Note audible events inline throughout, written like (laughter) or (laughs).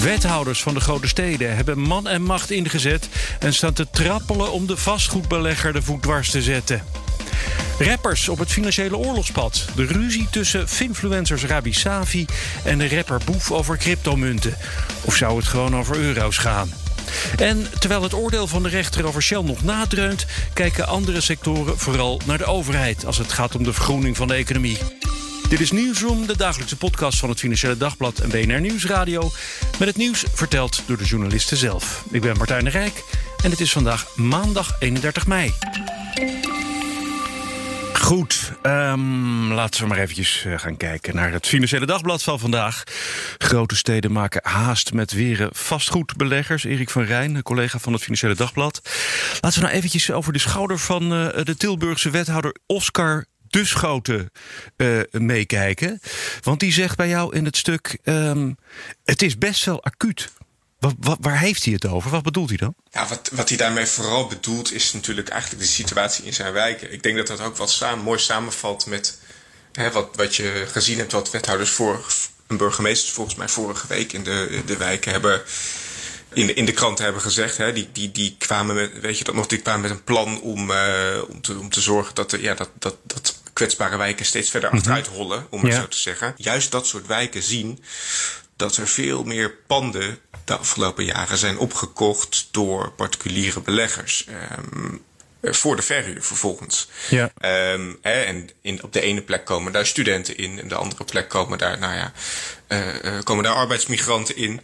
Wethouders van de grote steden hebben man en macht ingezet en staan te trappelen om de vastgoedbelegger de voet dwars te zetten. Rappers op het financiële oorlogspad. De ruzie tussen finfluencers Rabi Savi en de rapper Boef over cryptomunten. Of zou het gewoon over euro's gaan? En terwijl het oordeel van de rechter over Shell nog nadreunt, kijken andere sectoren vooral naar de overheid als het gaat om de vergroening van de economie. Dit is Nieuwsroom, de dagelijkse podcast van het Financiële Dagblad en BNR Nieuwsradio. Met het nieuws verteld door de journalisten zelf. Ik ben Martijn de Rijk en het is vandaag maandag 31 mei. Goed, um, laten we maar eventjes eh, gaan kijken naar het Financiële Dagblad van vandaag. Grote steden maken haast met weren vastgoedbeleggers. Erik van Rijn, collega van het Financiële Dagblad. Laten we nou eventjes over de schouder van uh, de Tilburgse wethouder Oscar de Schoten uh, meekijken. Want die zegt bij jou in het stuk: um, het is best wel acuut. Wat, waar heeft hij het over? Wat bedoelt hij dan? Wat, wat hij daarmee vooral bedoelt is natuurlijk eigenlijk de situatie in zijn wijken. Ik denk dat dat ook wat samen, mooi samenvalt met hè, wat, wat je gezien hebt, wat wethouders voor een burgemeester volgens mij vorige week in de, de wijken hebben in de, in de kranten hebben gezegd. Hè, die, die, die kwamen met, weet je dat nog, die kwamen met een plan om, uh, om, te, om te zorgen dat, de, ja, dat, dat, dat kwetsbare wijken steeds verder mm -hmm. achteruit rollen, om het ja. zo te zeggen. Juist dat soort wijken zien dat er veel meer panden de afgelopen jaren zijn opgekocht door particuliere beleggers. Um, voor de verhuur vervolgens. Ja. Um, hè, en in, op de ene plek komen daar studenten in, en de andere plek komen daar, nou ja, uh, komen daar arbeidsmigranten in.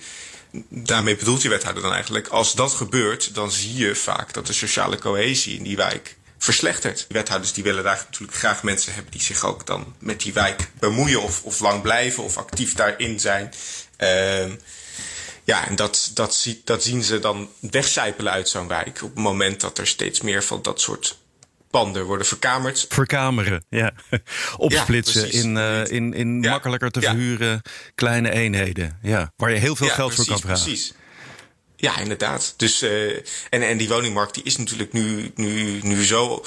Daarmee bedoelt die wethouder dan eigenlijk, als dat gebeurt, dan zie je vaak dat de sociale cohesie in die wijk verslechtert. Wethouders die willen daar natuurlijk graag mensen hebben die zich ook dan met die wijk bemoeien of, of lang blijven of actief daarin zijn. Uh, ja, en dat, dat, ziet, dat zien ze dan wegcijpelen uit zo'n wijk op het moment dat er steeds meer van dat soort panden worden verkamerd. Verkameren, ja. (laughs) Opsplitsen ja, in, uh, in, in ja, makkelijker te verhuren ja. kleine eenheden. Ja, waar je heel veel geld precies, voor kan vragen. Precies. Ja, inderdaad. Dus, uh, en, en die woningmarkt die is natuurlijk nu, nu, nu zo,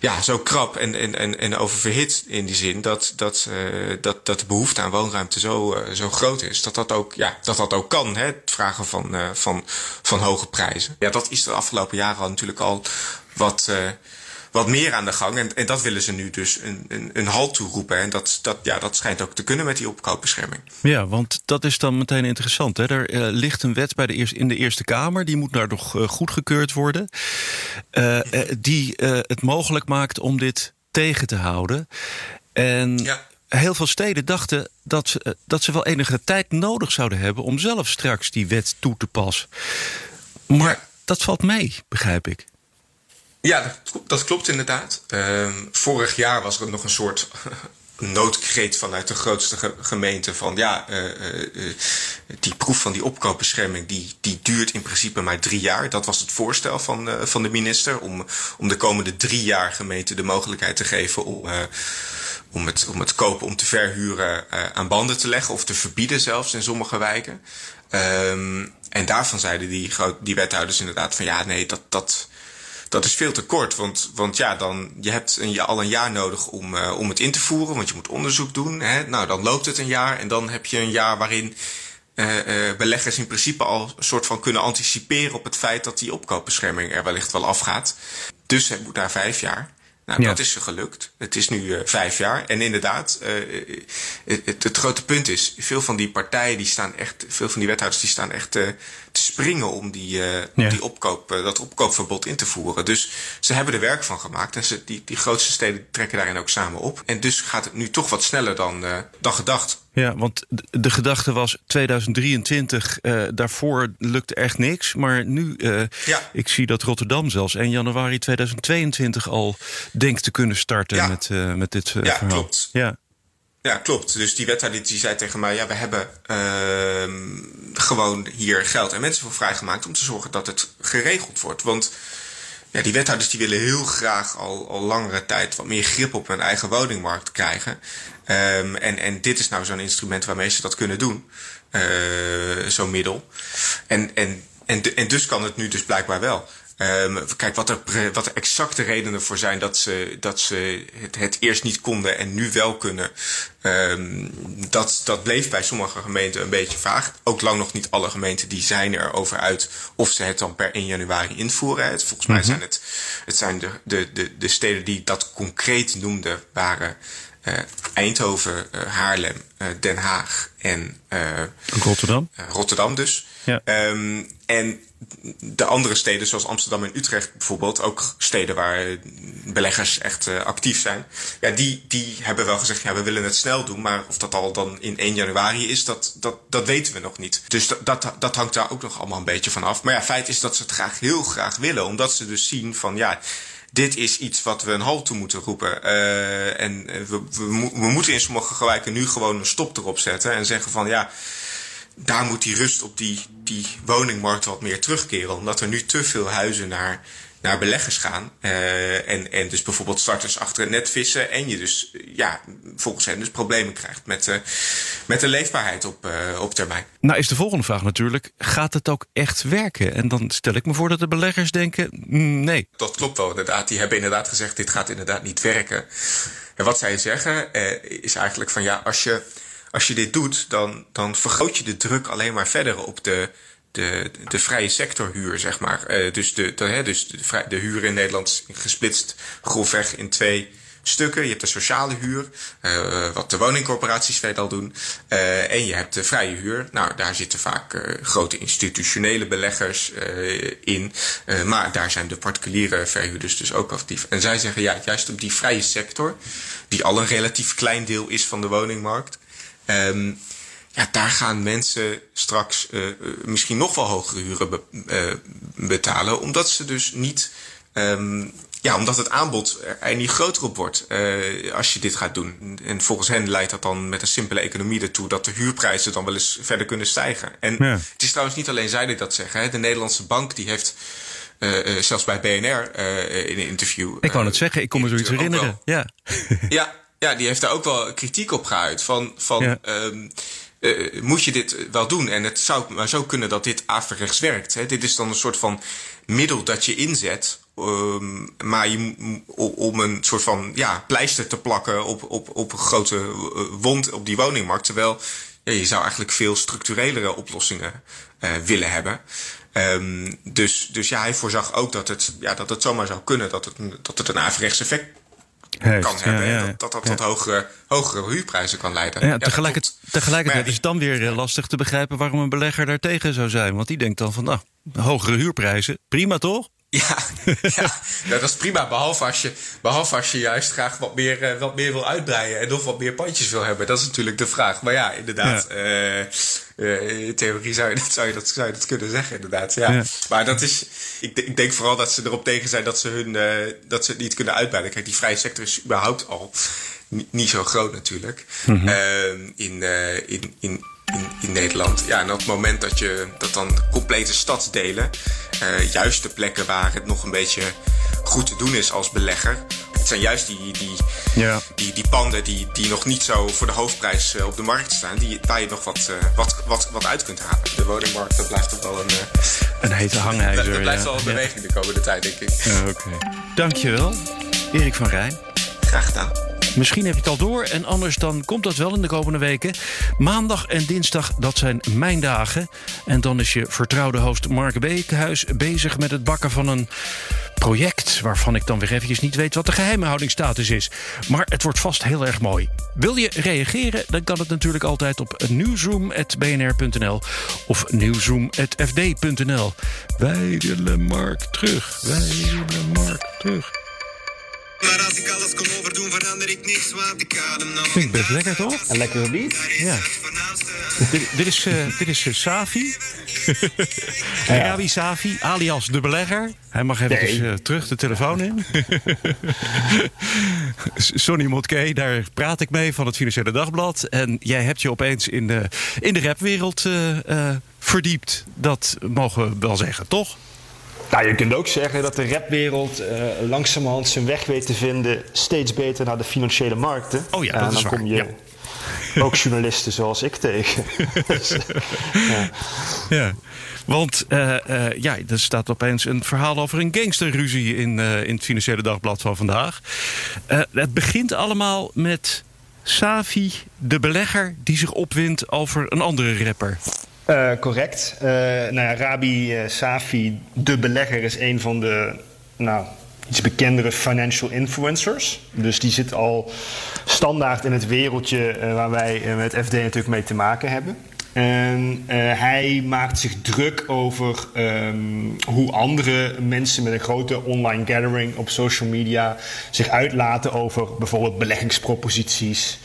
ja, zo krap en, en, en, en oververhit in die zin dat, dat, uh, dat, dat de behoefte aan woonruimte zo, uh, zo groot is. Dat dat ook, ja, dat dat ook kan, hè, het vragen van, van, van hoge prijzen. Ja, dat is de afgelopen jaren al natuurlijk al wat, wat meer aan de gang. En, en dat willen ze nu dus een, een, een halt toeroepen. En dat, dat, ja, dat schijnt ook te kunnen met die opkoopbescherming. Ja, want dat is dan meteen interessant. Hè? Er uh, ligt een wet bij de eerste, in de Eerste Kamer. Die moet daar nog uh, goedgekeurd worden. Uh, die het mogelijk maakt om dit tegen te houden. En ja. heel veel steden dachten dat ze, dat ze wel enige tijd nodig zouden hebben... om zelf straks die wet toe te passen. Maar ja. dat valt mee, begrijp ik. Ja, dat, klopt inderdaad. Uh, vorig jaar was er nog een soort (laughs) noodkreet vanuit de grootste ge gemeente van ja, uh, uh, die proef van die opkoopbescherming die, die duurt in principe maar drie jaar. Dat was het voorstel van, van de minister om, om de komende drie jaar gemeente de mogelijkheid te geven om, om, het, om het kopen, om te verhuren aan banden te leggen of te verbieden zelfs in sommige wijken. Um, en daarvan zeiden die, die wethouders inderdaad van ja, nee, dat, dat, dat is veel te kort. Want, want ja, dan, je hebt een, al een jaar nodig om, uh, om het in te voeren. Want je moet onderzoek doen. Hè? Nou, dan loopt het een jaar. En dan heb je een jaar waarin uh, uh, beleggers in principe al een soort van kunnen anticiperen op het feit dat die opkoopbescherming er wellicht wel afgaat. Dus het moet daar vijf jaar. Nou, ja. dat is ze gelukt. Het is nu uh, vijf jaar. En inderdaad, het, het, het, grote punt is, veel van die partijen die staan echt, veel van die wethouders die staan echt springen om die, ja. om die opkoop, dat opkoopverbod in te voeren. Dus ze hebben er werk van gemaakt en ze, die, die grootste steden trekken daarin ook samen op. En dus gaat het nu toch wat sneller dan, dan gedacht. Ja, want de gedachte was 2023, uh, daarvoor lukte echt niks. Maar nu, ja. ik zie dat Rotterdam zelfs 1 januari 2022 al denkt te kunnen starten ja. met, met dit ja, verhaal. Klopt. Ja, Ja, klopt. Dus die wethouder die zei tegen mij: ja, we hebben uh, gewoon hier geld en mensen voor vrijgemaakt om te zorgen dat het geregeld wordt. Want ja, die wethouders die willen heel graag al, al langere tijd wat meer grip op hun eigen woningmarkt krijgen. Um, en, en dit is nou zo'n instrument waarmee ze dat kunnen doen. Uh, zo'n middel. En, en, en, en dus kan het nu dus blijkbaar wel. Um, kijk, wat er, wat er exacte redenen voor zijn dat ze, dat ze het, het eerst niet konden en nu wel kunnen, um, dat, dat bleef bij sommige gemeenten een beetje vaag. Ook lang nog niet alle gemeenten die zijn erover uit of ze het dan per 1 januari invoeren. Het, volgens mij zijn het, het zijn de, de, de, de steden die dat concreet noemden, waren Eindhoven, uh, Haarlem, uh, Den Haag en Rotterdam. Rotterdam dus. Ja. Um, en de andere steden, zoals Amsterdam en Utrecht bijvoorbeeld, ook steden waar beleggers echt uh, actief zijn, ja, die, die hebben wel gezegd, ja, we willen het snel doen, maar of dat al dan in 1 januari is, dat, dat, dat weten we nog niet. Dus dat, dat, dat hangt daar ook nog allemaal een beetje van af. Maar ja, feit is dat ze het graag heel graag willen, omdat ze dus zien van, ja, dit is iets wat we een halt toe moeten roepen. Uh, en we, we, we moeten in sommige wijken nu gewoon een stop erop zetten en zeggen van, ja, daar moet die rust op die, die woningmarkt wat meer terugkeren. Omdat er nu te veel huizen naar, naar beleggers gaan. Uh, en, en dus bijvoorbeeld starters achter het net vissen. En je dus, ja, volgens hen dus problemen krijgt met, uh, met de leefbaarheid op, uh, op termijn. Nou is de volgende vraag natuurlijk, gaat het ook echt werken? En dan stel ik me voor dat de beleggers denken, nee. Dat klopt wel inderdaad. Die hebben inderdaad gezegd, dit gaat inderdaad niet werken. En wat zij zeggen is eigenlijk van, ja, als je als je dit doet, dan, dan vergroot je de druk alleen maar verder op de, de, de vrije sectorhuur, zeg maar. Uh, dus de, de, hè, dus de, de huur in Nederland gesplitst grofweg in twee stukken. Je hebt de sociale huur, uh, wat de woningcorporaties veelal doen. Uh, en je hebt de vrije huur. Nou, daar zitten vaak grote institutionele beleggers in. maar daar zijn de particuliere verhuurders dus ook actief. En zij zeggen, ja, juist op die vrije sector, die al een relatief klein deel is van de woningmarkt, Um, ja, daar gaan mensen straks uh, misschien nog wel hogere huren be uh, betalen, omdat ze dus niet. Um, ja, omdat het aanbod er niet groter op wordt uh, als je dit gaat doen. En volgens hen leidt dat dan met een simpele economie ertoe dat de huurprijzen dan wel eens verder kunnen stijgen. En ja. het is trouwens niet alleen zij die dat zeggen. Hè. De Nederlandse bank die heeft uh, zelfs bij BNR uh, in een interview. Ik wou het zeggen, ik kon me zoiets herinneren. Ja. (laughs) ja, ja, die heeft daar ook wel kritiek op geuit. Van, van ja. um, uh, moet je dit wel doen? En het zou maar zo kunnen dat dit averechts werkt. Hè? Dit is dan een soort van middel dat je inzet. Um, maar je, om een soort van ja, pleister te plakken op, op, op een grote wond op die woningmarkt. Terwijl je zou eigenlijk veel structurelere oplossingen willen hebben. Um, dus, dus ja, hij voorzag ook dat het, ja, dat het zomaar zou kunnen dat het, dat het een averechts effect heeft, kan hebben. Ja, ja, dat dat, dat tot hogere, hogere huurprijzen kan leiden. Ja, tegelijkertijd, tegelijkertijd is het dan weer lastig te begrijpen waarom een belegger daar tegen zou zijn. Want die denkt dan van, nou, hogere huurprijzen, prima toch? (laughs) Ja, ja, ja, dat is prima. Behalve als je, behalve als je juist graag wat meer, uh, wat meer wil uitbreiden en nog wat meer pandjes wil hebben. Dat is natuurlijk de vraag. Maar ja, inderdaad. Ja. Uh, uh, in theorie zou je, dat, zou, je dat, zou je dat kunnen zeggen, inderdaad. Ja. ja. Maar dat is. Ik, ik, denk vooral dat ze erop tegen zijn dat ze, hun, dat ze het niet kunnen uitbreiden. Kijk, die vrije sector is überhaupt al niet, niet zo groot natuurlijk. Mm -hmm. in, in, in, in, in, Nederland. Ja, en op het moment dat je dat dan complete stadsdelen, uh, juist de plekken waar het nog een beetje goed te doen is als belegger. Het zijn juist die, die, ja. die, die panden die, die nog niet zo voor de hoofdprijs uh, op de markt staan, die, waar je nog wat, uh, wat, wat, wat uit kunt halen. De woningmarkt, dat blijft toch wel een. een hete hangijzer. Dat, dat blijft ja. wel een beweging de komende tijd, denk ik. Ja, Oké. Okay. Dankjewel, Erik van Rijn. Graag gedaan. Misschien heb je het al door en anders dan komt dat wel in de komende weken. Maandag en dinsdag, dat zijn mijn dagen. En dan is je vertrouwde host Mark Beekhuis bezig met het bakken van een project... waarvan ik dan weer eventjes niet weet wat de geheimhoudingsstatus is. Maar het wordt vast heel erg mooi. Wil je reageren? Dan kan het natuurlijk altijd op nieuwsroom.bnr.nl of nieuwsroom.fd.nl. Wij willen Mark terug. Wij willen Mark terug. Maar als ik alles kon overdoen, verander ik niks, want ik adem nog. Klinkt best lekker, toch? Een lekkere beat. Ja. dit, dit, is, uh, dit is uh, Safi. (laughs) Rabi Safi, alias de belegger. Hij mag even nee. uh, terug de telefoon in. (laughs) Sonny Motke, daar praat ik mee van het Financiële Dagblad. En jij hebt je opeens in de, in de rapwereld verdiept. Dat mogen we wel zeggen, toch? Nou, je kunt ook zeggen dat de rapwereld uh, langzamerhand zijn weg weet te vinden steeds beter naar de financiële markten. Oh ja, dat en dan kom je ja. (laughs) ook journalisten zoals ik tegen. (laughs) dus, ja. ja. Want uh, uh, ja, er staat opeens een verhaal over een gangsterruzie in, in het Financiële Dagblad van vandaag. het begint allemaal met Savi, de belegger, die zich opwindt over een andere rapper. Uh, correct. Uh, nou Rabi uh, Safi, de belegger, is een van de nou, iets bekendere financial influencers. Dus die zit al standaard in het wereldje waar wij met FD natuurlijk mee te maken hebben. En hij maakt zich druk over um, hoe andere mensen met een grote online gathering op social media zich uitlaten over bijvoorbeeld beleggingsproposities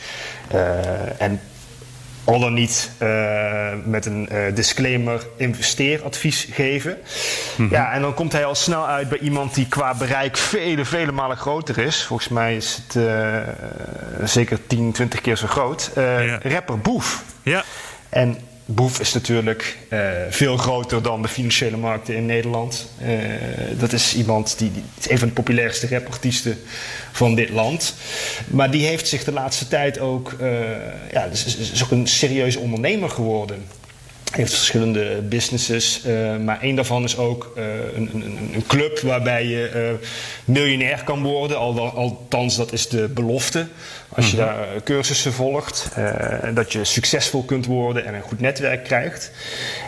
en al dan niet uh, met een uh, disclaimer investeeradvies geven. Mm -hmm. Ja, en dan komt hij al snel uit bij iemand die qua bereik vele, vele malen groter is. Volgens mij is het uh, zeker 10, 20 keer zo groot. Ja. Rapper Boef. Ja. En Boef is natuurlijk uh, veel groter dan de financiële markten in Nederland. Uh, dat is iemand die, die is een van de populairste rapartiesten van dit land. Maar die heeft zich de laatste tijd ook, uh, ja, is, is ook een serieuze ondernemer geworden heeft verschillende businesses, uh, maar één daarvan is ook uh, een, een, een, club waarbij je uh, miljonair kan worden. Al, althans, dat is de belofte. Als je mm -hmm. daar cursussen volgt, dat je succesvol kunt worden en een goed netwerk krijgt.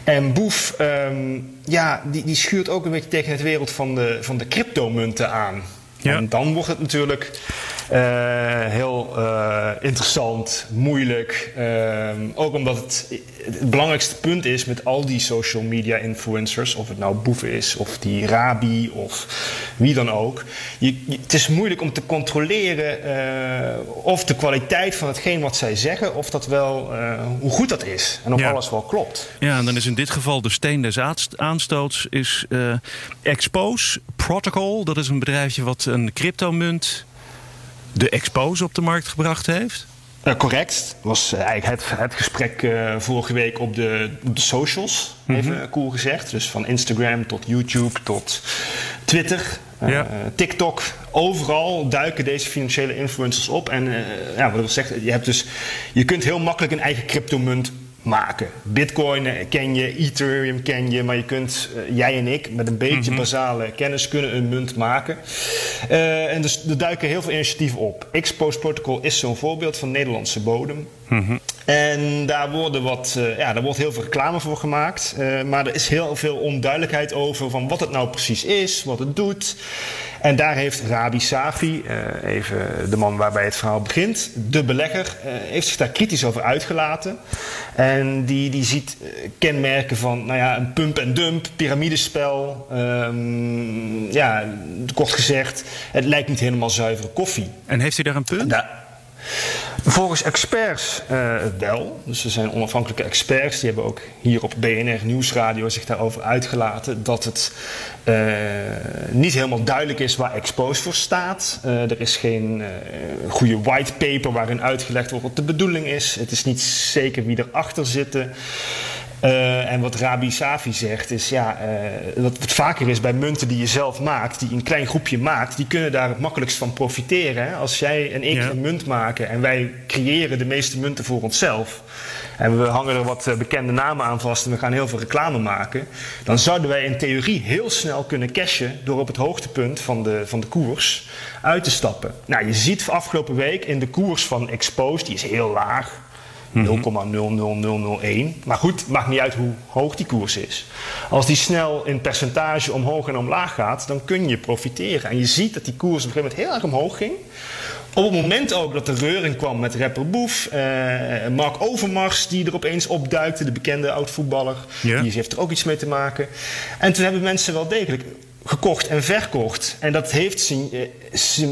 En Boef, um, ja, die, die schuurt ook een beetje tegen het wereld van de, van de cryptomunten aan. Ja. En dan wordt het natuurlijk heel uh, interessant, moeilijk. Uh, ook omdat het het belangrijkste punt is met al die social media influencers, of het nou Boef is, of die Rabi, of wie dan ook. Je, je, het is moeilijk om te controleren of de kwaliteit van hetgeen wat zij zeggen, of dat wel, hoe goed dat is. En of ja. alles wel klopt. Ja, en dan is in dit geval de steen des aanstoots is Expose Protocol. Dat is een bedrijfje wat een cryptomunt de Expose op de markt gebracht heeft? Uh, correct. Dat was eigenlijk het, het gesprek uh, vorige week op de, op de socials, mm -hmm. even cool gezegd. Dus van Instagram tot YouTube tot Twitter, ja. TikTok. Overal duiken deze financiële influencers op. En ja, wat ik zeg, je, hebt dus, je kunt heel makkelijk een eigen cryptomunt maken. Bitcoin ken je, Ethereum ken je, maar je kunt, uh, jij en ik, met een beetje mm -hmm. basale kennis kunnen een munt maken. Uh, en dus er duiken heel veel initiatieven op. Expose Protocol is zo'n voorbeeld van Nederlandse bodem. Mm -hmm. En daar, worden wat, uh, ja, daar wordt heel veel reclame voor gemaakt. maar er is heel veel onduidelijkheid over van wat het nou precies is, wat het doet. En daar heeft Rabi Safi, even de man waarbij het verhaal begint, de belegger, heeft zich daar kritisch over uitgelaten. En die, die ziet uh, kenmerken van nou ja, een pump en dump, piramidespel. Um, ja, kort gezegd, het lijkt niet helemaal zuivere koffie. En heeft hij daar een punt? Ja. Volgens experts uh, wel. Dus er zijn onafhankelijke experts. Die hebben ook hier op BNR Nieuwsradio zich daarover uitgelaten. Dat het uh, niet helemaal duidelijk is waar Expose voor staat. Uh, er is geen goede white paper waarin uitgelegd wordt wat de bedoeling is. Het is niet zeker wie erachter zitten. Uh, en wat Rabi Safi zegt is, ja, uh, dat wat vaker is bij munten die je zelf maakt, die een klein groepje maakt, die kunnen daar het makkelijkst van profiteren. Hè? Als jij en ik ja. een munt maken en wij creëren de meeste munten voor onszelf. En we hangen er wat bekende namen aan vast en we gaan heel veel reclame maken. Dan zouden wij in theorie heel snel kunnen cashen door op het hoogtepunt van de, van de koers uit te stappen. Nou, je ziet afgelopen week in de koers van Expose, die is heel laag. 0,00001. Maar goed, maakt niet uit hoe hoog die koers is. Als die snel in percentage omhoog en omlaag gaat, dan kun je profiteren. En je ziet dat die koers op een gegeven moment heel erg omhoog ging. Op het moment ook dat de reuring kwam met rapper Boef, eh, Mark Overmars die er opeens opduikte, de bekende oud-voetballer, ja. die heeft er ook iets mee te maken. En toen hebben mensen wel degelijk gekocht en verkocht. En dat heeft eh,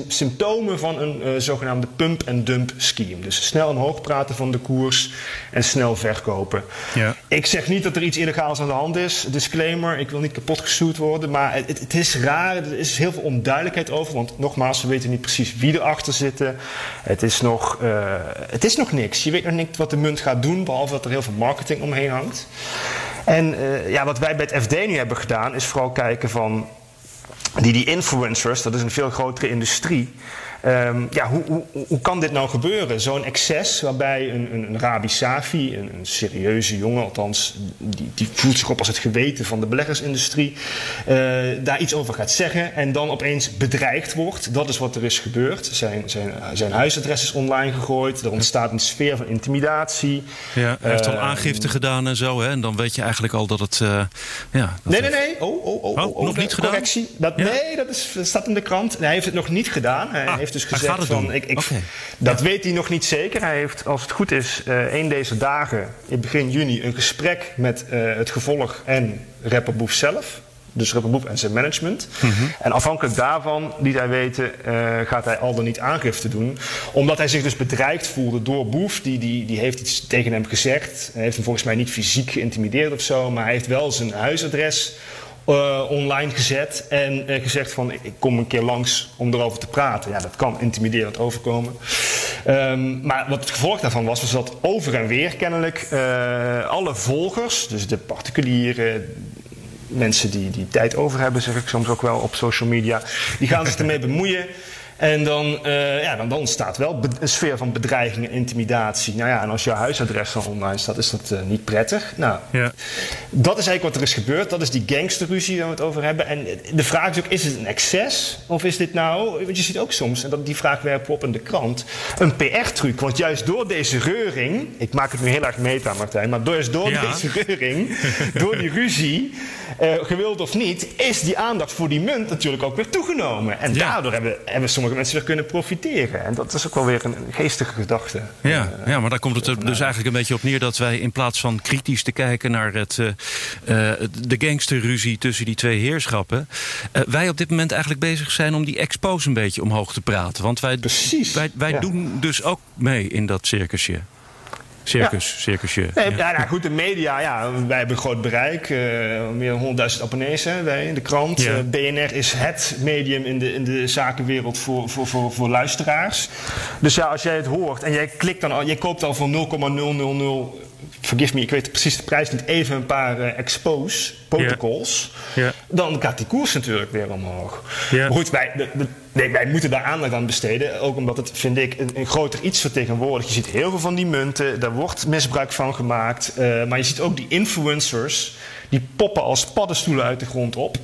symptomen van een uh, zogenaamde pump-and-dump scheme. Dus snel omhoog praten van de koers en snel verkopen. Ja. Ik zeg niet dat er iets illegaals aan de hand is. Disclaimer, ik wil niet kapot gesuurd worden. Maar het, het, is raar, er is heel veel onduidelijkheid over. Want nogmaals, we weten niet precies wie erachter zit. Het is nog, uh, het is nog niks. Je weet nog niet wat de munt gaat doen, behalve dat er heel veel marketing omheen hangt. En uh, ja, wat wij bij het FD nu hebben gedaan, is vooral kijken van die, die influencers, dat is een veel grotere industrie. Um, ja, hoe, hoe, hoe, kan dit nou gebeuren? Zo'n excess waarbij een, een, een Rabi Safi, een, een, serieuze jongen, althans, die, die, voelt zich op als het geweten van de beleggersindustrie, uh, daar iets over gaat zeggen en dan opeens bedreigd wordt. Dat is wat er is gebeurd. Zijn, zijn, zijn huisadres is online gegooid, er ontstaat een sfeer van intimidatie. Ja, hij heeft al uh, aangifte gedaan en zo, hè? en dan weet je eigenlijk al dat het. Uh, ja, dat nee, nee, nee. Oh, oh, oh, oh, oh nog niet gedaan? Dat, ja? Nee, dat, is, dat staat in de krant. hij heeft het nog niet gedaan. Hij ah. heeft dus gezegd van... Ik, ik, Dat weet hij nog niet zeker. Hij heeft, als het goed is, uh, een deze dagen, in begin juni... een gesprek met uh, het gevolg en rapper Boef zelf. Dus rapper Boef en zijn management. Mm -hmm. En afhankelijk daarvan, liet hij weten, uh, gaat hij al dan niet aangifte doen. Omdat hij zich dus bedreigd voelde door Boef. Die, die, die heeft iets tegen hem gezegd. Hij heeft hem volgens mij niet fysiek geïntimideerd of zo. Maar hij heeft wel zijn huisadres uh, online gezet en uh, gezegd van ik kom een keer langs om erover te praten. Ja, dat kan intimiderend overkomen. Um, maar wat het gevolg daarvan was, was dat over en weer kennelijk uh, alle volgers, dus de particuliere mensen die, die tijd over hebben, zeg ik soms ook wel op social media, die gaan zich ermee bemoeien. En dan, uh, ja, dan, dan ontstaat wel een sfeer van bedreiging en intimidatie. Nou ja, en als jouw huisadres dan online staat, is dat uh, niet prettig. Nou, ja. dat is eigenlijk wat er is gebeurd. Dat is die gangsterruzie waar we het over hebben. En de vraag is ook, is het een excess? Of is dit nou, want je ziet ook soms, en dat, die vraag werpen we op in de krant, een PR-truc. Want juist door deze reuring, ik maak het nu heel erg meta Martijn, maar juist door ja. deze reuring, (laughs) door die ruzie, uh, gewild of niet, is die aandacht voor die munt natuurlijk ook weer toegenomen. En ja. daardoor hebben, hebben sommige mensen er kunnen profiteren. En dat is ook wel weer een geestige gedachte. Ja, uh, ja maar daar komt het er dus eigenlijk een beetje op neer dat wij in plaats van kritisch te kijken naar het, uh, de gangsterruzie tussen die twee heerschappen, wij op dit moment eigenlijk bezig zijn om die expose een beetje omhoog te praten. Want wij, Precies, wij, wij ja. doen dus ook mee in dat circusje. Circus, ja. circusje. Nee, ja. nou goed, de media, ja, wij hebben een groot bereik. Uh, meer dan 100.000 abonnees hè, wij in de krant. Ja. Uh, BNR is het medium in de, in de zakenwereld voor, voor, voor, voor luisteraars. Dus ja, als jij het hoort en jij klikt dan al, jij koopt al voor 0,000 forgive me, ik weet precies de prijs niet, even een paar uh, expose protocols, yeah. Yeah. dan gaat die koers natuurlijk weer omhoog. Yeah. Maar goed, wij, de, de, nee, wij moeten daar aandacht aan besteden, ook omdat het, vind ik, een, een, groter iets vertegenwoordigt. Je ziet heel veel van die munten, daar wordt misbruik van gemaakt, uh, maar je ziet ook die influencers, die poppen als paddenstoelen uit de grond op.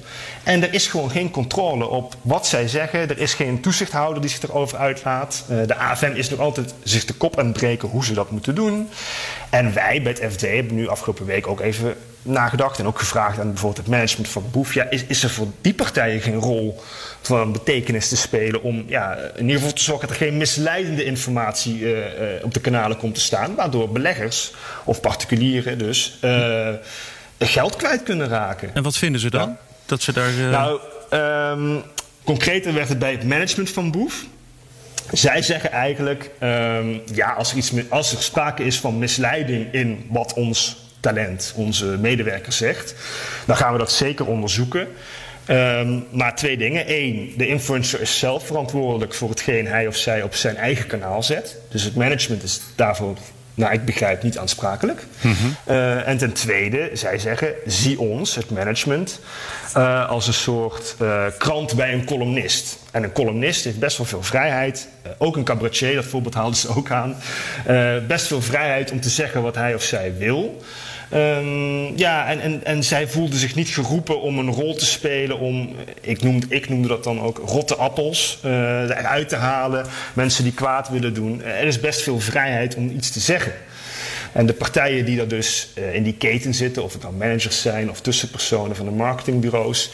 En er is gewoon geen controle op wat zij zeggen. Er is geen toezichthouder die zich erover uitlaat. Uh, de AFM is nog altijd zich de kop aan het breken hoe ze dat moeten doen. En wij bij het FD hebben nu afgelopen week ook even nagedacht en ook gevraagd aan bijvoorbeeld het management van Boef. Is, is er voor die partijen geen rol van betekenis te spelen om ja, in ieder geval te zorgen dat er geen misleidende informatie uh, uh, op de kanalen komt te staan, waardoor beleggers of particulieren dus geld kwijt kunnen raken. En wat vinden ze dan? Ja. Dat ze daar. Nou, um, concreter werd het bij het management van Boef. Zij zeggen eigenlijk, um, ja, als er, iets, als er sprake is van misleiding in wat ons talent, onze medewerker zegt, dan gaan we dat zeker onderzoeken. Um, maar twee dingen. Eén, de influencer is zelf verantwoordelijk voor hetgeen hij of zij op zijn eigen kanaal zet. Dus het management is daarvoor, nou ik begrijp, niet aansprakelijk. Mm -hmm. uh, en ten tweede, zij zeggen, zie ons, het management, uh, als een soort uh, krant bij een columnist. En een columnist heeft best wel veel vrijheid. Ook een cabaretier, dat voorbeeld haalden ze ook aan. best veel vrijheid om te zeggen wat hij of zij wil. Um, ja, en, en, en zij voelde zich niet geroepen om een rol te spelen om, ik noemde, ik noemde dat dan ook, rotte appels uh, eruit te halen. Mensen die kwaad willen doen. Er is best veel vrijheid om iets te zeggen. En de partijen die er dus uh, in die keten zitten, of het nou managers zijn of tussenpersonen van de marketingbureaus,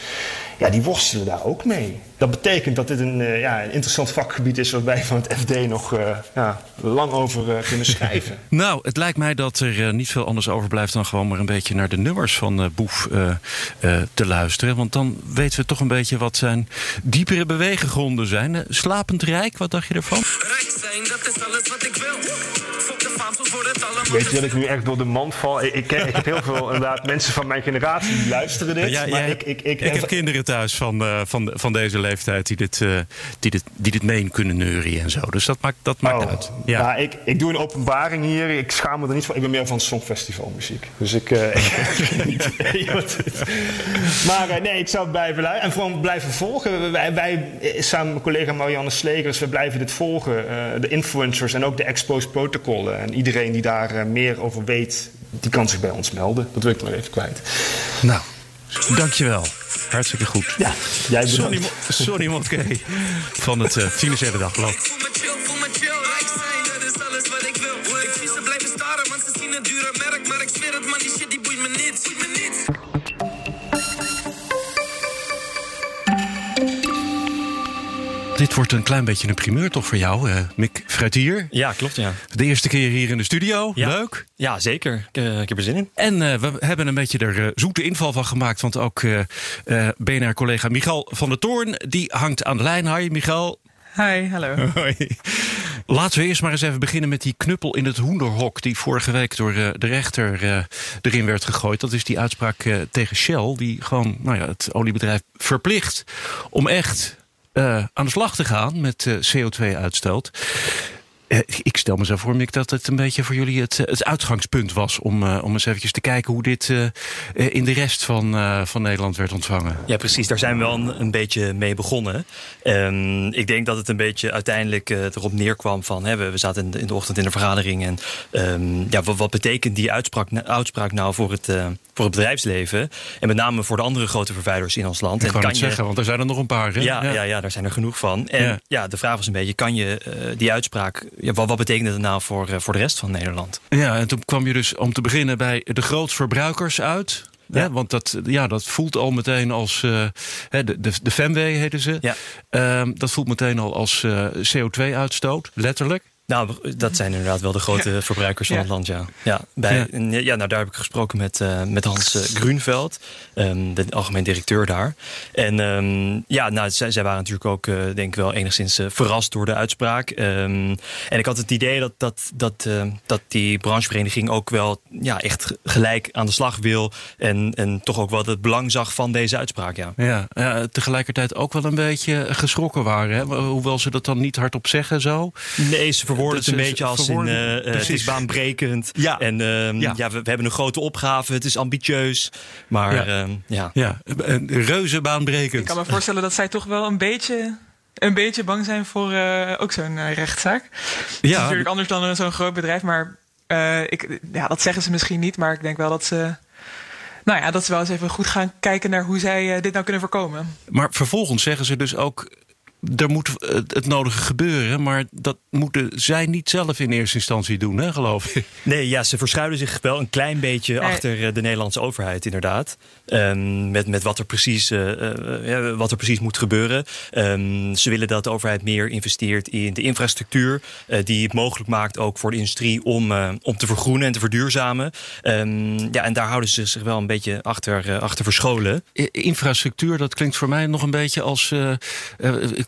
ja, die worstelen daar ook mee. dat betekent dat dit een, uh, ja, een interessant vakgebied is waar wij van het FD nog uh, ja, lang over uh, kunnen (laughs) schrijven. nou, het lijkt mij dat er niet veel anders overblijft dan gewoon maar een beetje naar de nummers van Boef te luisteren. Want dan weten we toch een beetje wat zijn diepere beweeggronden zijn. Slapend Rijk, wat dacht je ervan? Rijk zijn, dat is alles wat ik wil. Weet je dat ik nu echt door de mand val? Ik, ik, ik heb heel veel inderdaad, mensen van mijn generatie die luisteren dit. Ja, maar ik, ik, ik, heb kinderen thuis van, uh, van, van deze leeftijd die dit, uh, die, dit, die dit mee kunnen neuren en zo. Dus dat maakt, dat maakt oh, uit. Ja. Nou, ik, ik doe een openbaring hier. Ik schaam me er niet van. Ik ben meer van songfestivalmuziek. Dus ik. (laughs) Uh, maar nee, ik zou het blijven luisteren. En vooral blijven volgen. Wij, wij samen met mijn collega Marianne Slegers, we blijven dit volgen. de influencers en ook de exposed protocollen. En iedereen die daar uh, meer over weet, die kan zich bij ons melden. Dat wil ik maar even kwijt. Nou, dankjewel. Hartstikke goed. Ja, jij Sonny, Sonny Montke van het uh, Financiële Dagblad. Wordt een klein beetje een primeur toch voor jou, uh, Mick Fruitier? Ja, klopt ja. De eerste keer hier in de studio. Leuk. Ja, zeker. Ik, uh, ik, heb er zin in. En uh, we hebben een beetje er zoete inval van gemaakt. Want ook BNR-collega Michal van der Toorn, die hangt aan de lijn. Hi, Michal. Hi, hallo. (laughs) Hoi. Laten we eerst maar eens even beginnen met die knuppel in het hoenderhok... die vorige week door de rechter erin werd gegooid. Dat is die uitspraak tegen Shell... die gewoon nou ja, het oliebedrijf verplicht om echt uh, aan de slag te gaan met uh, CO2-uitstoot. Uh, ik stel me zo voor, Mick, dat het een beetje voor jullie het, het uitgangspunt was... om, om eens eventjes te kijken hoe dit in de rest van, van Nederland werd ontvangen. Ja, precies. Daar zijn we wel een, een beetje mee begonnen. Um, ik denk dat het een beetje uiteindelijk erop neerkwam van... Hè, we, we zaten in de, in de, ochtend in de vergadering en um, ja, wat, wat, betekent die uitspraak, uitspraak nou voor het voor het bedrijfsleven. En met name voor de andere grote vervuilers in ons land. Ik kan het zeggen, want er zijn er nog een paar. Hè? Ja, ja. Ja, daar zijn er genoeg van. En ja, de vraag was een beetje, kan je die uitspraak... Ja, wat, wat betekent het nou voor, uh, voor de rest van Nederland? Ja, en toen kwam je dus om te beginnen bij de grootverbruikers uit... Ja. want dat, ja, dat voelt al meteen als. Uh, de, de, de Femway heten ze. Ja. Uh, dat voelt meteen al als uh, CO2-uitstoot, letterlijk. Nou, dat zijn inderdaad wel de grote verbruikers van het land, ja. Ja, bij, ja. nou, daar heb ik gesproken met, uh, met Hans uh, Grunveld, um, de algemeen directeur daar. En um, ja, nou, zij, zij, waren natuurlijk ook, uh, denk ik wel, enigszins verrast door de uitspraak. Um, en ik had het idee dat, dat, dat, dat die branchevereniging ook wel ja, echt gelijk aan de slag wil. En, en toch ook wel het belang zag van deze uitspraak, ja. Ja, ja tegelijkertijd ook wel een beetje geschrokken waren. Hè? Hoewel ze dat dan niet hardop zeggen zo. Nee, ze verwoorden het een beetje als in, uh, het is baanbrekend. Ja. En uh, ja. ja we, we, hebben een grote opgave, het is ambitieus. Maar ja, uh, ja. ja. een reuze baanbrekend. Ik kan me voorstellen dat zij toch wel een beetje een beetje bang zijn voor uh, ook zo'n uh, rechtszaak. Ja. is natuurlijk anders dan zo'n groot bedrijf, maar uh, ik, ja, dat zeggen ze misschien niet, maar ik denk wel dat ze. Nou ja, dat ze wel eens even goed gaan kijken naar hoe zij dit nou kunnen voorkomen. Maar vervolgens zeggen ze dus ook er moet het nodige gebeuren, maar dat moeten zij niet zelf in eerste instantie doen, hè, geloof ik. (laughs) Nee, ja, ze verschuilen zich wel een klein beetje achter eh, de Nederlandse overheid, inderdaad. Um, met, met wat, er precies, uh, uh, wat er precies moet gebeuren. Um, ze willen dat de overheid meer investeert in de infrastructuur, uh, die het mogelijk maakt ook voor de industrie om, om te vergroenen en te verduurzamen. Um, ja, en daar houden ze zich wel een beetje achter, achter verscholen. infrastructuur, dat klinkt voor mij nog een beetje als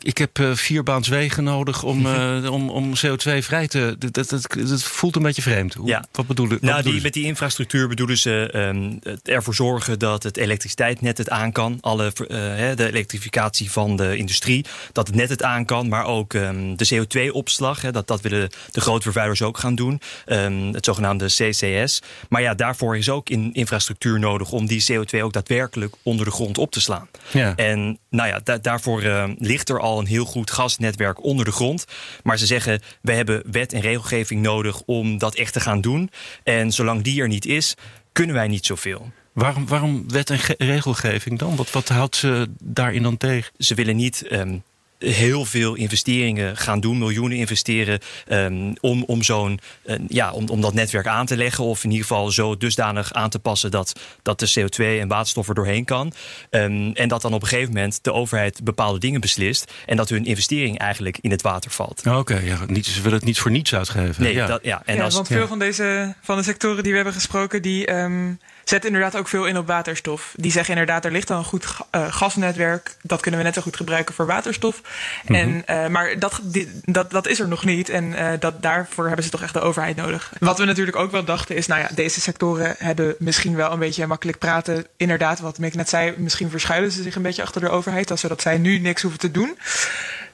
ik heb uh, vier baans wegen nodig om, uh, (laughs) om, om CO2 vrij te. Dat, dat, dat, voelt een beetje vreemd. Hoe, ja. Wat bedoelen Nou, die, met die infrastructuur bedoelen ze um, ervoor zorgen dat het elektriciteitsnet het aan kan. Alle, uh, de elektrificatie van de industrie. Dat het net het aan kan. Maar ook um, de CO2-opslag. Dat, dat willen de grote vervuilers ook gaan doen. Um, het zogenaamde CCS. Maar ja, daarvoor is ook in infrastructuur nodig om die CO2 ook daadwerkelijk onder de grond op te slaan. Ja. En nou ja, da daarvoor ligt er al een heel goed gasnetwerk onder de grond. Maar ze zeggen, we hebben wet en regelgeving nodig om dat echt te gaan doen. En zolang die er niet is, kunnen wij niet zoveel. Waarom, waarom wet en regelgeving dan? Wat, wat houdt ze daarin dan tegen? Ze willen niet um, heel veel investeringen gaan doen, miljoenen investeren, um, om, om, zo'n, ja, om, om dat netwerk aan te leggen. Of in ieder geval zo dusdanig aan te passen dat, dat de CO2 en waterstof er doorheen kan. Um, en dat dan op een gegeven moment de overheid bepaalde dingen beslist. En dat hun investering eigenlijk in het water valt. Oké, ja, niet, ze willen het niet voor niets uitgeven. Nee, ja. Dat, ja. En als, want veel van, deze, van de sectoren die we hebben gesproken, die um, zetten inderdaad ook veel in op waterstof. Die zeggen inderdaad, er ligt al een goed uh, gasnetwerk. Dat kunnen we net zo goed gebruiken voor waterstof. Mm -hmm. en, uh, maar dat, die, dat, dat is er nog niet. En uh, dat, daarvoor hebben ze toch echt de overheid nodig. Wat we natuurlijk ook wel dachten is, nou ja, deze sectoren hebben misschien wel een beetje makkelijk praten. Inderdaad, wat Mick net zei, misschien verschuilen ze zich een beetje achter de overheid. Zodat zij nu niks hoeven te doen.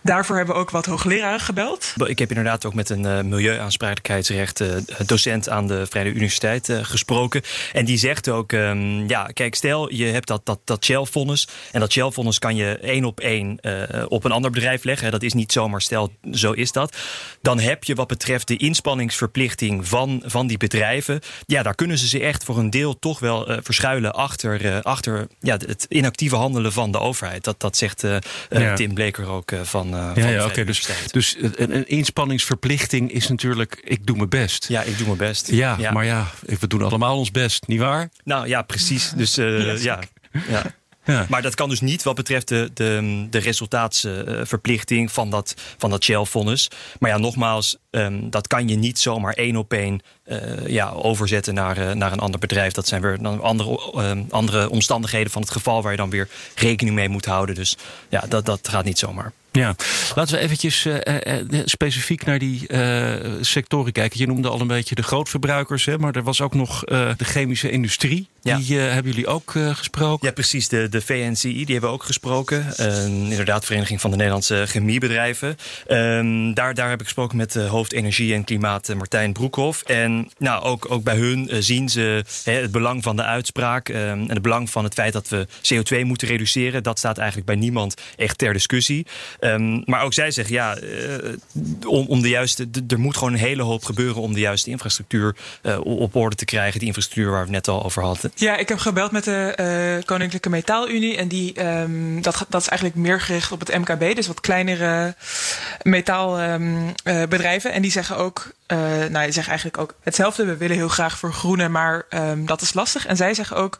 Daarvoor hebben we ook wat hoogleraren gebeld. Ik heb inderdaad ook met een uh, milieuaansprakelijkheidsrecht uh, docent aan de Vrije Universiteit uh, gesproken. En die zegt ook, um, ja, kijk, stel je hebt dat, dat, dat Shell-vonnis. En dat Shell-vonnis kan je één op één op een ander bedrijf leggen. Dat is niet zomaar stel, zo is dat. Dan heb je wat betreft de inspanningsverplichting van, van die bedrijven. Ja, daar kunnen ze zich echt voor een deel toch wel verschuilen achter, achter ja, het inactieve handelen van de overheid. Dat, dat zegt ja. Tim Bleker ook van uh, ja, ja oké. Dus, dus een, een, inspanningsverplichting is natuurlijk, ik doe mijn best. Ja, ik doe mijn best. Ja, ja, maar ja, we doen allemaal ons best, niet waar? Nou ja, precies. (laughs) Dus uh, ja. ja. Ja. Maar dat kan dus niet wat betreft de, de, de resultaatsverplichting van dat, van dat Shell-vonnis. Maar ja, nogmaals, um, dat kan je niet zomaar één op één uh, ja, overzetten naar, uh, naar een ander bedrijf. Dat zijn weer dan andere, uh, andere omstandigheden van het geval waar je dan weer rekening mee moet houden. Dus ja, dat, dat gaat niet zomaar. Ja, laten we eventjes uh, uh, specifiek naar die sectoren kijken. Je noemde al een beetje de grootverbruikers, hè, maar er was ook nog de chemische industrie. Ja. Die hebben jullie ook gesproken? Ja, precies. De, de VNCI, die hebben we ook gesproken. inderdaad, Vereniging van de Nederlandse Chemiebedrijven. Ehm, daar, daar heb ik gesproken met hoofd Energie en Klimaat Martijn Broekhoff. En nou, ook, ook bij hun zien ze hè, het belang van de uitspraak um, en het belang van het feit dat we CO2 moeten reduceren. Dat staat eigenlijk bij niemand echt ter discussie. Um, maar ook zij zeggen, ja, uh, om, om de juiste, er moet gewoon een hele hoop gebeuren om de juiste infrastructuur uh, op orde te krijgen. Die infrastructuur waar we het net al over hadden. Ja, ik heb gebeld met de uh, Koninklijke Metaalunie. En die, um, dat, dat is eigenlijk meer gericht op het MKB. Dus wat kleinere metaalbedrijven. Um, en die zeggen ook, nou, die zeggen eigenlijk ook hetzelfde. We willen heel graag vergroenen, maar dat is lastig. En zij zeggen ook.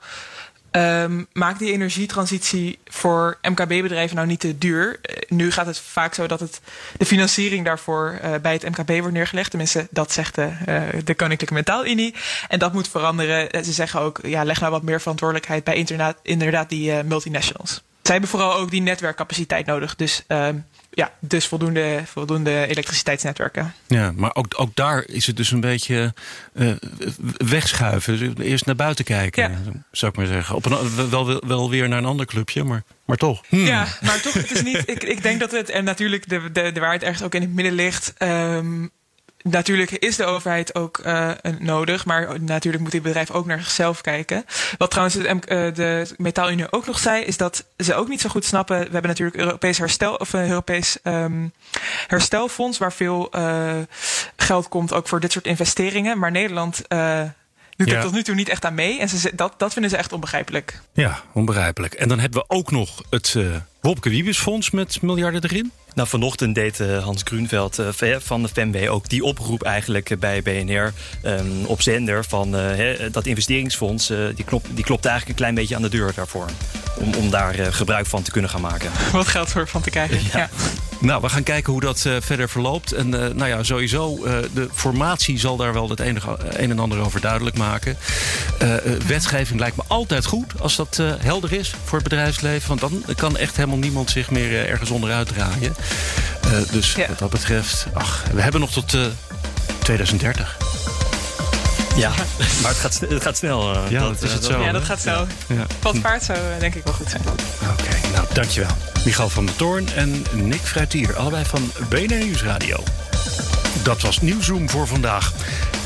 Um, maak die energietransitie voor MKB-bedrijven nou niet te duur. Uh, nu gaat het vaak zo dat het, de financiering daarvoor uh, bij het MKB wordt neergelegd. Tenminste, dat zegt de, uh, de Koninklijke Metaalunie. En dat moet veranderen. Ze zeggen ook, ja, leg nou wat meer verantwoordelijkheid bij inderdaad, die multinationals. Zij hebben vooral ook die netwerkcapaciteit nodig. Dus um, ja, dus voldoende, voldoende elektriciteitsnetwerken. Ja, maar ook, ook daar is het dus een beetje uh, wegschuiven. Dus eerst naar buiten kijken, ja. zou ik maar zeggen. Op een, wel, wel weer naar een ander clubje, maar, maar toch. Hmm. Ja, maar toch, het is niet. ik, ik denk dat het, en natuurlijk de, de, de waarheid ergens ook in het midden ligt. Um, Natuurlijk is de overheid ook uh, nodig, maar natuurlijk moet dit bedrijf ook naar zichzelf kijken. Wat trouwens de, uh, de Metaalunie ook nog zei, is dat ze ook niet zo goed snappen. We hebben natuurlijk Europees herstel of een Europees um, herstelfonds, waar veel uh, geld komt ook voor dit soort investeringen. Maar Nederland doet ja. er tot nu toe niet echt aan mee. En ze, dat, dat vinden ze echt onbegrijpelijk. Ja, onbegrijpelijk. En dan hebben we ook nog het Wopke Wiebesfonds met miljarden erin. Nou, vanochtend deed uh, Hans Grunveld uh, van de FEMW ook die oproep eigenlijk bij BNR um, op zender van he, dat investeringsfonds. die, klopt, die klopt eigenlijk een klein beetje aan de deur daarvoor. Om, om daar gebruik van te kunnen gaan maken. Wat geld voor van te krijgen. Ja. ja. Nou, we gaan kijken hoe dat uh, verder verloopt. En uh, nou ja, sowieso, uh, de formatie zal daar wel het enige, een en ander over duidelijk maken. wetgeving lijkt me altijd goed als dat helder is voor het bedrijfsleven. Want dan kan echt helemaal niemand zich meer ergens onderuit draaien. dus ja. wat dat betreft, ach, we hebben nog tot 2030. Ja, maar het gaat, het gaat snel. Uh, ja, dat, is het zo. Ja, dat gaat zo. Ja. Paard zou denk ik wel goed zijn. Oké, okay, nou dankjewel. Michal van der Toorn en Nick Fruitier, allebei van BNR Nieuwsradio. Dat was Nieuwsroom voor vandaag.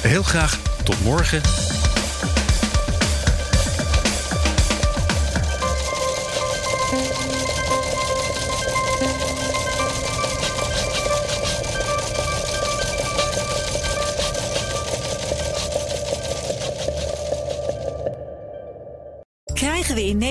Heel graag tot morgen.